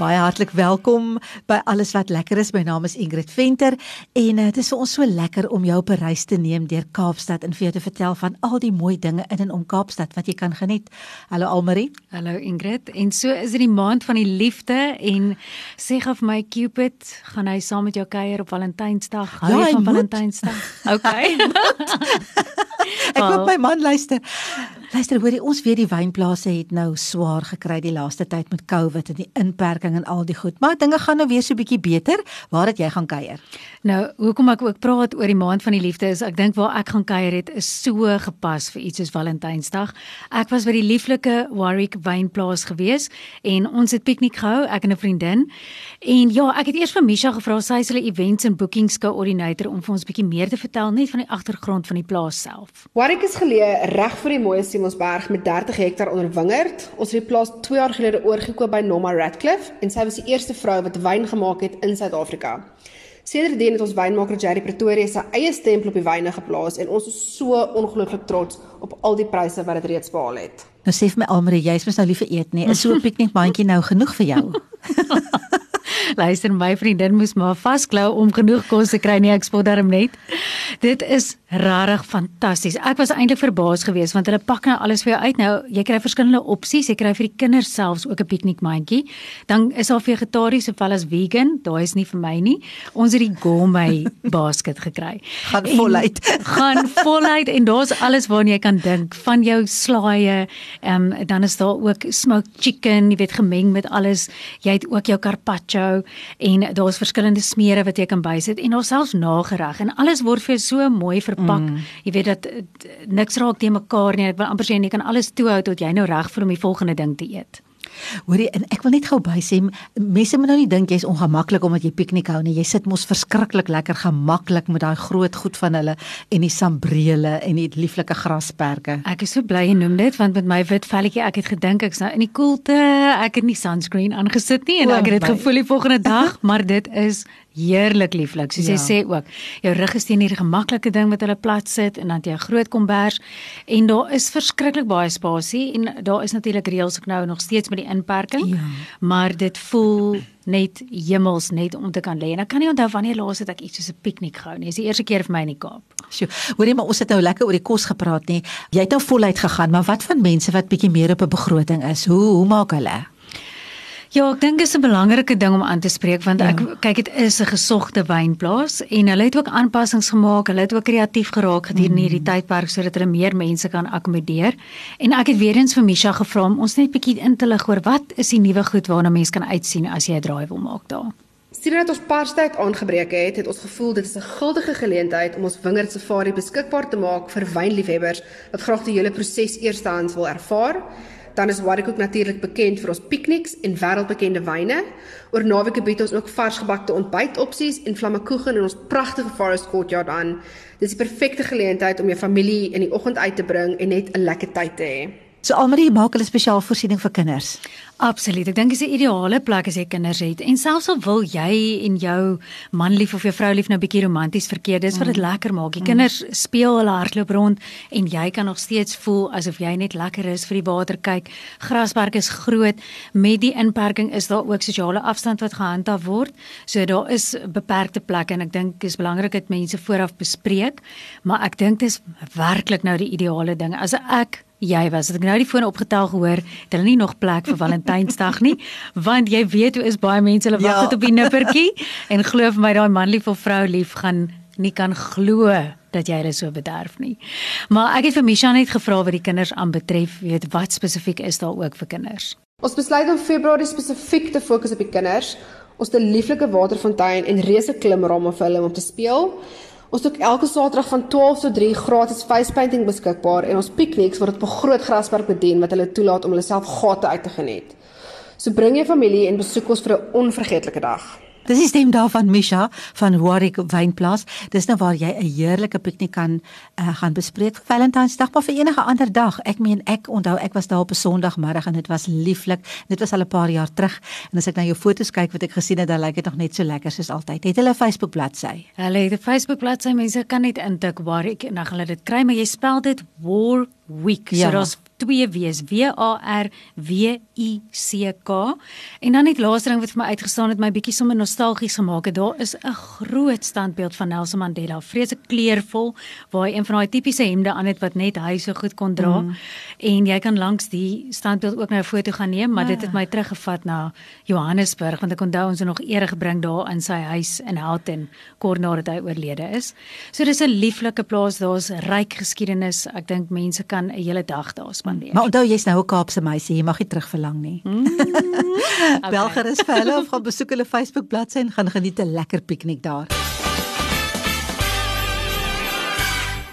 Baie hartlik welkom by Alles wat lekker is. My naam is Ingrid Venter en uh, dit is vir ons so lekker om jou op 'n reis te neem deur Kaapstad en vir jou te vertel van al die mooi dinge in en om Kaapstad wat jy kan geniet. Hallo Almarie. Hallo Ingrid. En so is dit die maand van die liefde en sê gou vir my Cupid, gaan hy saam met jou kuier op Valentynsdag? Hou jy van Valentynsdag? Okay. Ek hoop my man luister. Luister, hoorie, ons weet die wynplase het nou swaar gekry die laaste tyd met COVID en die inperking en al die goed. Maar dinge gaan nou weer so bietjie beter. Waar het jy gaan kuier? Nou, hoekom ek ook praat oor die maand van die liefde is ek dink waar ek gaan kuier het is so gepas vir iets soos Valentynsdag. Ek was by die lieflike Warwick wynplaas gewees en ons het piknik gehou, ek en 'n vriendin. En ja, ek het eers vir Misha gevra, sy is hulle events en bookings koördineerder om vir ons bietjie meer te vertel net van die agtergrond van die plaas self. Warwick is geleë reg voor die mooi Simonsberg met 30 hektaar onder wingerd. Ons het die plaas 2 jaar gelede oorgekoop by Norma Radcliffe en sy was die eerste vrou wat wyn gemaak het in Suid-Afrika. Sedertdien het ons wynmaker Jerry Pretoria sy eie stempel op die wyne geplaas en ons is so ongelooflik trots op al die pryse wat dit reeds behaal het. Nou sê vir my Almarie, jy's mos nou lief vir eet, nee. Is so 'n piknikmandjie nou genoeg vir jou? Luister, my vriendin moes maar vasklou om genoeg kos te kry nie, ek spot daarom net. Dit is regtig fantasties. Ek was eintlik verbaas geweest want hulle pak nou alles vir jou uit. Nou, jy kry verskillende opsies. Jy kry vir die kinders selfs ook 'n piknikmandjie. Dan is daar vegetariese sowel as vegan. Daai is nie vir my nie. Ons het die gourmet basket gekry. Gaan voluit. gaan voluit en daar's alles waarna jy kan dink, van jou slaaie, ehm um, dan is daar ook smoked chicken, jy weet gemeng met alles. Jy het ook jou carpaccio en daar's verskillende smere wat jy kan bysit en daar selfs nagereg en alles word vir jou so mooi verpak. Mm. Jy weet dat eh, niks raak te mekaar nie. Ek wil amper sê jy kan alles toehou tot jy nou reg vir om die volgende ding te eet. Hoorie, en ek wil net gou by sê mense moet nou nie dink jy's ongemaklik omdat jy piknik hou nie. Jy sit mos verskriklik lekker gemaklik met daai groot goed van hulle en die sambrele en die lieflike grasperke. Ek is so bly jy noem dit want met my wit velletjie ek het gedink ek's nou in die koelte. Ek het nie sunscreen aangesit nie en ek het dit gevoel die volgende dag, maar dit is heerlik lieflik. Soos ja. jy sê ook, jou rug is teen hierdie gemaklike ding wat hulle plat sit en dan jy 'n groot kombers en daar is verskriklik baie spasie en daar is natuurlik reëls ek nou nog steeds met die inperking. Ja. Maar dit voel net hemels net om te kan lê. En ek kan nie onthou wanneer laas het ek iets soos 'n piknik gehou nie. Dis die eerste keer vir my in die Kaap. Sjoe. Hoorie maar ons het nou lekker oor die kos gepraat nie. Jy het nou voluit gegaan, maar wat van mense wat bietjie meer op 'n begroting is? Hoe hoe maak hulle? Ja, ek dink dit is 'n belangrike ding om aan te spreek want ek ja. kyk dit is 'n gesogte wynplaas en hulle het ook aanpassings gemaak. Hulle het ook kreatief geraak gedurende mm. hierdie tydperk sodat hulle meer mense kan akkommodeer. En ek het weer eens vir Misha gevra om ons net bietjie in te lig oor wat is die nuwe goed waarna mense kan uitsien as jy 'n draai wil maak daar. Sien dat ons Parstyd aangebreek het, het ons gevoel dit is 'n guldige geleentheid om ons wingerd safari beskikbaar te maak vir wynliefhebbers wat graag die hele proses eerstehands wil ervaar. Dan is Warwick ook natuurlik bekend vir ons pikniks en wêreldbekende wyne. Oor naweke bied ons ook varsgebakte ontbytopsies en flammekoeken in ons pragtige forest courtyard aan. Dis die perfekte geleentheid om jou familie in die oggend uit te bring en net 'n lekker tyd te hê. So almal hier maak hulle spesiaal voorsiening vir kinders. Absoluut. Ek dink dit is 'n ideale plek as jy kinders het. En selfs al wil jy en jou man lief of jou vrou lief nou bietjie romanties verkeer, dis wat dit mm. lekker maak. Die kinders mm. speel hulle hardloop rond en jy kan nog steeds voel asof jy net lekker is vir die water kyk. Grasperk is groot. Met die inperking is daar ook sosiale afstand wat gehandhaaf word. So daar is beperkte plekke en ek dink dit is belangrik dat mense vooraf bespreek, maar ek dink dit is werklik nou die ideale ding. As ek jy was. Het ek nou die foon opgetel gehoor, het hulle nie nog plek vir Valentynsdag nie, want jy weet hoe is baie mense hulle wag ja. op die nippertjie en glo vir my daai man lief of vrou lief gaan nie kan glo dat jy hulle so bederf nie. Maar ek het vir Misha net gevra wat die kinders aanbetref, weet wat spesifiek is daar ook vir kinders. Ons besluit om Februarie spesifiek te fokus op die kinders. Ons het 'n lieflike waterfontein en reuse klimramme vir hulle om te speel. Ons het elke Saterdag van 12 tot 3 gratis face painting beskikbaar en ons pikniks word op 'n groot grasperk bedien wat hulle toelaat om hulle self gate uit te geniet. So bring jou familie en besoek ons vir 'n onvergeetlike dag. Dis die stem daarvan Misha van Warwick Wynplaas. Dis nou waar jy 'n heerlike piknik kan uh, gaan bespreek vir Valentynsdag of vir enige ander dag. Ek meen ek onthou ek was daar op 'n Sondagmiddag en dit was lieflik. Dit was al 'n paar jaar terug en as ek na jou foto's kyk wat ek gesien het, dan lyk dit nog net so lekker soos altyd. Het hulle 'n Facebook bladsy? Hulle het 'n Facebook bladsy. Mense kan net intik Warwick en dan gaan hulle dit kry, maar jy spel dit Warwick. Ja. So daar's twee W's W A R W I C K. En dan net laaste ding wat vir my uitgestaan het my bietjie sommer nostalgies gemaak het. Daar is 'n groot standbeeld van Nelson Mandela. Vreeslik kleurvol waar hy een van daai tipiese hemde aan het wat net hy so goed kon dra. Mm. en jy kan langs die standbeeld ook nou 'n foto gaan neem maar ja. dit het my teruggevat na Johannesburg want ek onthou ons het nog ere gebring daar in sy huis in Houghton kort nadat hy oorlede is. So dis 'n lieflike plaas daar's ryk geskiedenis. Ek dink mense kan 'n hele dag daar. Spandeer spandeer. Maar onthou jy's nou 'n Kaapse meisie, jy mag nie terugverlang nie. Mm, okay. Bel gerus vir hulle of gaan besoek hulle Facebook bladsy en gaan geniet 'n lekker piknik daar.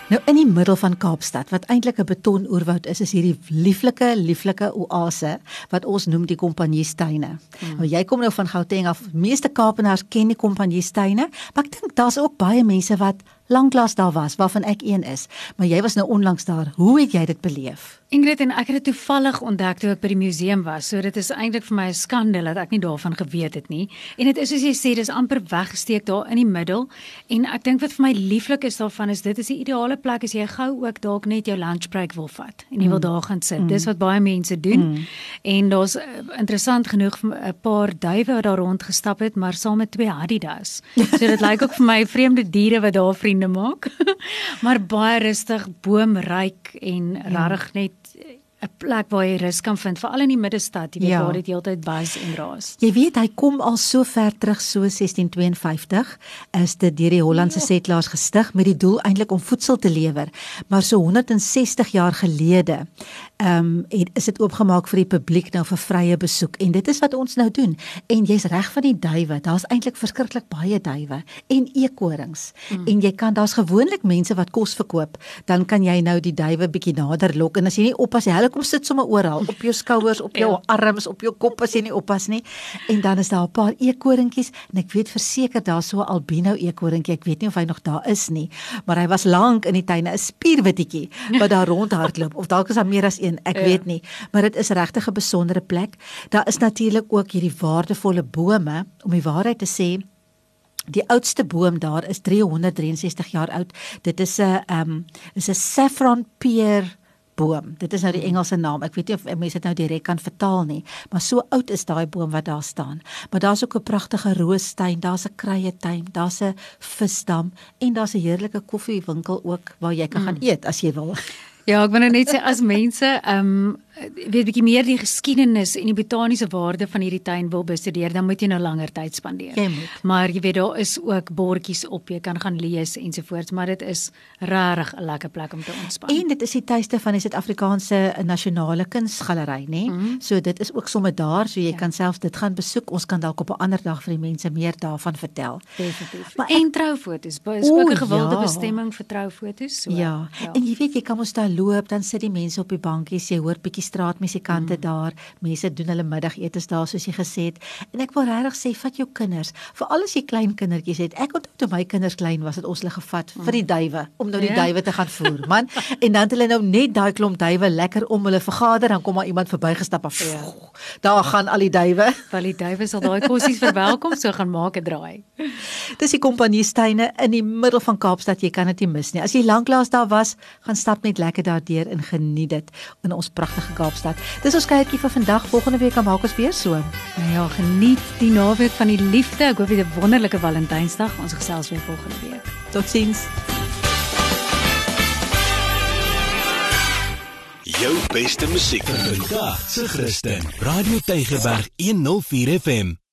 Nou in die middel van Kaapstad wat eintlik 'n betoonoorwoud is, is hierdie lieflike lieflike oase wat ons noem die Kompanjiestuine. Hmm. Nou jy kom nou van Gauteng af. Meeste Kaapenaars ken die Kompanjiestuine, maar ek dink daar's ook baie mense wat lanklaas daar was waarvan ek een is, maar jy was nou onlangs daar. Hoe het jy dit beleef? Ingrid en ek het dit toevallig ontdek toe ek by die museum was. So dit is eintlik vir my 'n skande dat ek nie daarvan geweet het nie. En dit is soos jy sê, dis amper weggesteek daar in die middel. En ek dink wat vir my lieflik is daarvan is dit is die ideale plek as jy gou ook dalk net jou lunch break wil vat en jy wil mm. daar gaan sit. Mm. Dis wat baie mense doen. Mm. En daar's uh, interessant genoeg 'n paar duwe wat daar rond gestap het, maar saam met twee Adidas. So dit lyk ook vir my vreemde diere wat daar vriend vriende maak. maar baie rustig, boomryk en ja. regtig net 'n plek waar jy rus kan vind, veral in die middestad, jy weet ja. waar dit heeltyd buzz en raas. Jy weet hy kom al so ver terug so 1652 is dit deur die Hollandse ja. settlers gestig met die doel eintlik om voedsel te lewer. Maar so 160 jaar gelede ehm um, is dit oopgemaak vir die publiek nou vir vrye besoek en dit is wat ons nou doen. En jy's reg van die duwe, daar's eintlik verskriklik baie duwe en eekorings. Mm. En jy kan daar's gewoonlik mense wat kos verkoop, dan kan jy nou die duwe bietjie nader lok en as jy nie oppas nie, hulle kom sit sommer oral, op jou skouers, op jou ja. arms, op jou kop as jy nie oppas nie. En dan is daar 'n paar eekoringkies en ek weet verseker daar's so 'n albino eekoringkie, ek weet nie of hy nog daar is nie, maar hy was lank in die tuine, 'n spierwitjie wat daar rondhardloop of dalk is daar meer as een, ek ja. weet nie, maar dit is regtig 'n besondere plek. Daar is natuurlik ook hierdie waardevolle bome om die waarheid te sê. Die oudste boom daar is 363 jaar oud. Dit is 'n ehm um, is 'n saffron pear boom. Dit is nou die Engelse naam. Ek weet nie of mense dit nou direk kan vertaal nie, maar so oud is daai boom wat daar staan. Maar daar's ook 'n pragtige roostuin, daar's 'n kruietuin, daar's 'n visdam en daar's 'n heerlike koffiewinkel ook waar jy kan mm. gaan eet as jy wil. Ja, ek wil net sê as mense ehm um, weet 'n bietjie meer die geskiedenis en die botaniese waarde van hierdie tuin wil bestudeer, dan moet jy nou langer tyd spandeer. Jy moet. Maar jy weet daar is ook bordjies op, jy kan gaan lees ensovoorts, maar dit is regtig 'n lekker plek om te ontspan. En dit is die tuiste van die Suid-Afrikaanse Nasionale Kunsgalery, nê? Nee? Mm -hmm. So dit is ook sommer daar, so jy ja. kan self dit gaan besoek. Ons kan dalk op 'n ander dag vir die mense meer daarvan vertel. Definitief. Maar en troufoto's, is ook 'n gewilde ja. bestemming vir troufoto's, so. Ja. ja. En jy weet jy kan ons daar loop, dan sit die mense op die bankies, jy hoor bietjie straatmusikante mm. daar. Mense doen hulle middagete daar soos jy gesê het. En ek wil regtig sê vat jou kinders, veral as jy klein kindertjies het. Ek onthou toe my kinders klein was, het ons hulle gevat mm. vir die duwe om nou die yeah. Ja. duwe te gaan voer, man. en dan het hulle nou net daai klomp duwe lekker om hulle vergader, dan kom maar iemand verbygestap af. Ja. Daar gaan al die duwe. Wel die duwe sal daai kossies verwelkom, so gaan maak 'n draai. Dis die kompanjiestuine in die middel van Kaapstad, jy kan dit nie mis nie. As jy lanklaas daar was, gaan stap net lekker daardeur en geniet dit in ons pragtige Kaapstad. Dis ons kuiertjie vir vandag. Volgende week kan maak ons weer so. Nou ja, geniet die naweek van die liefde. Ek hoop jy 'n wonderlike Valentynsdag. Ons gesels weer volgende week. Totsiens. Jou beste musiek vir vandag. Se Christen. Radio Tygerberg 104 FM.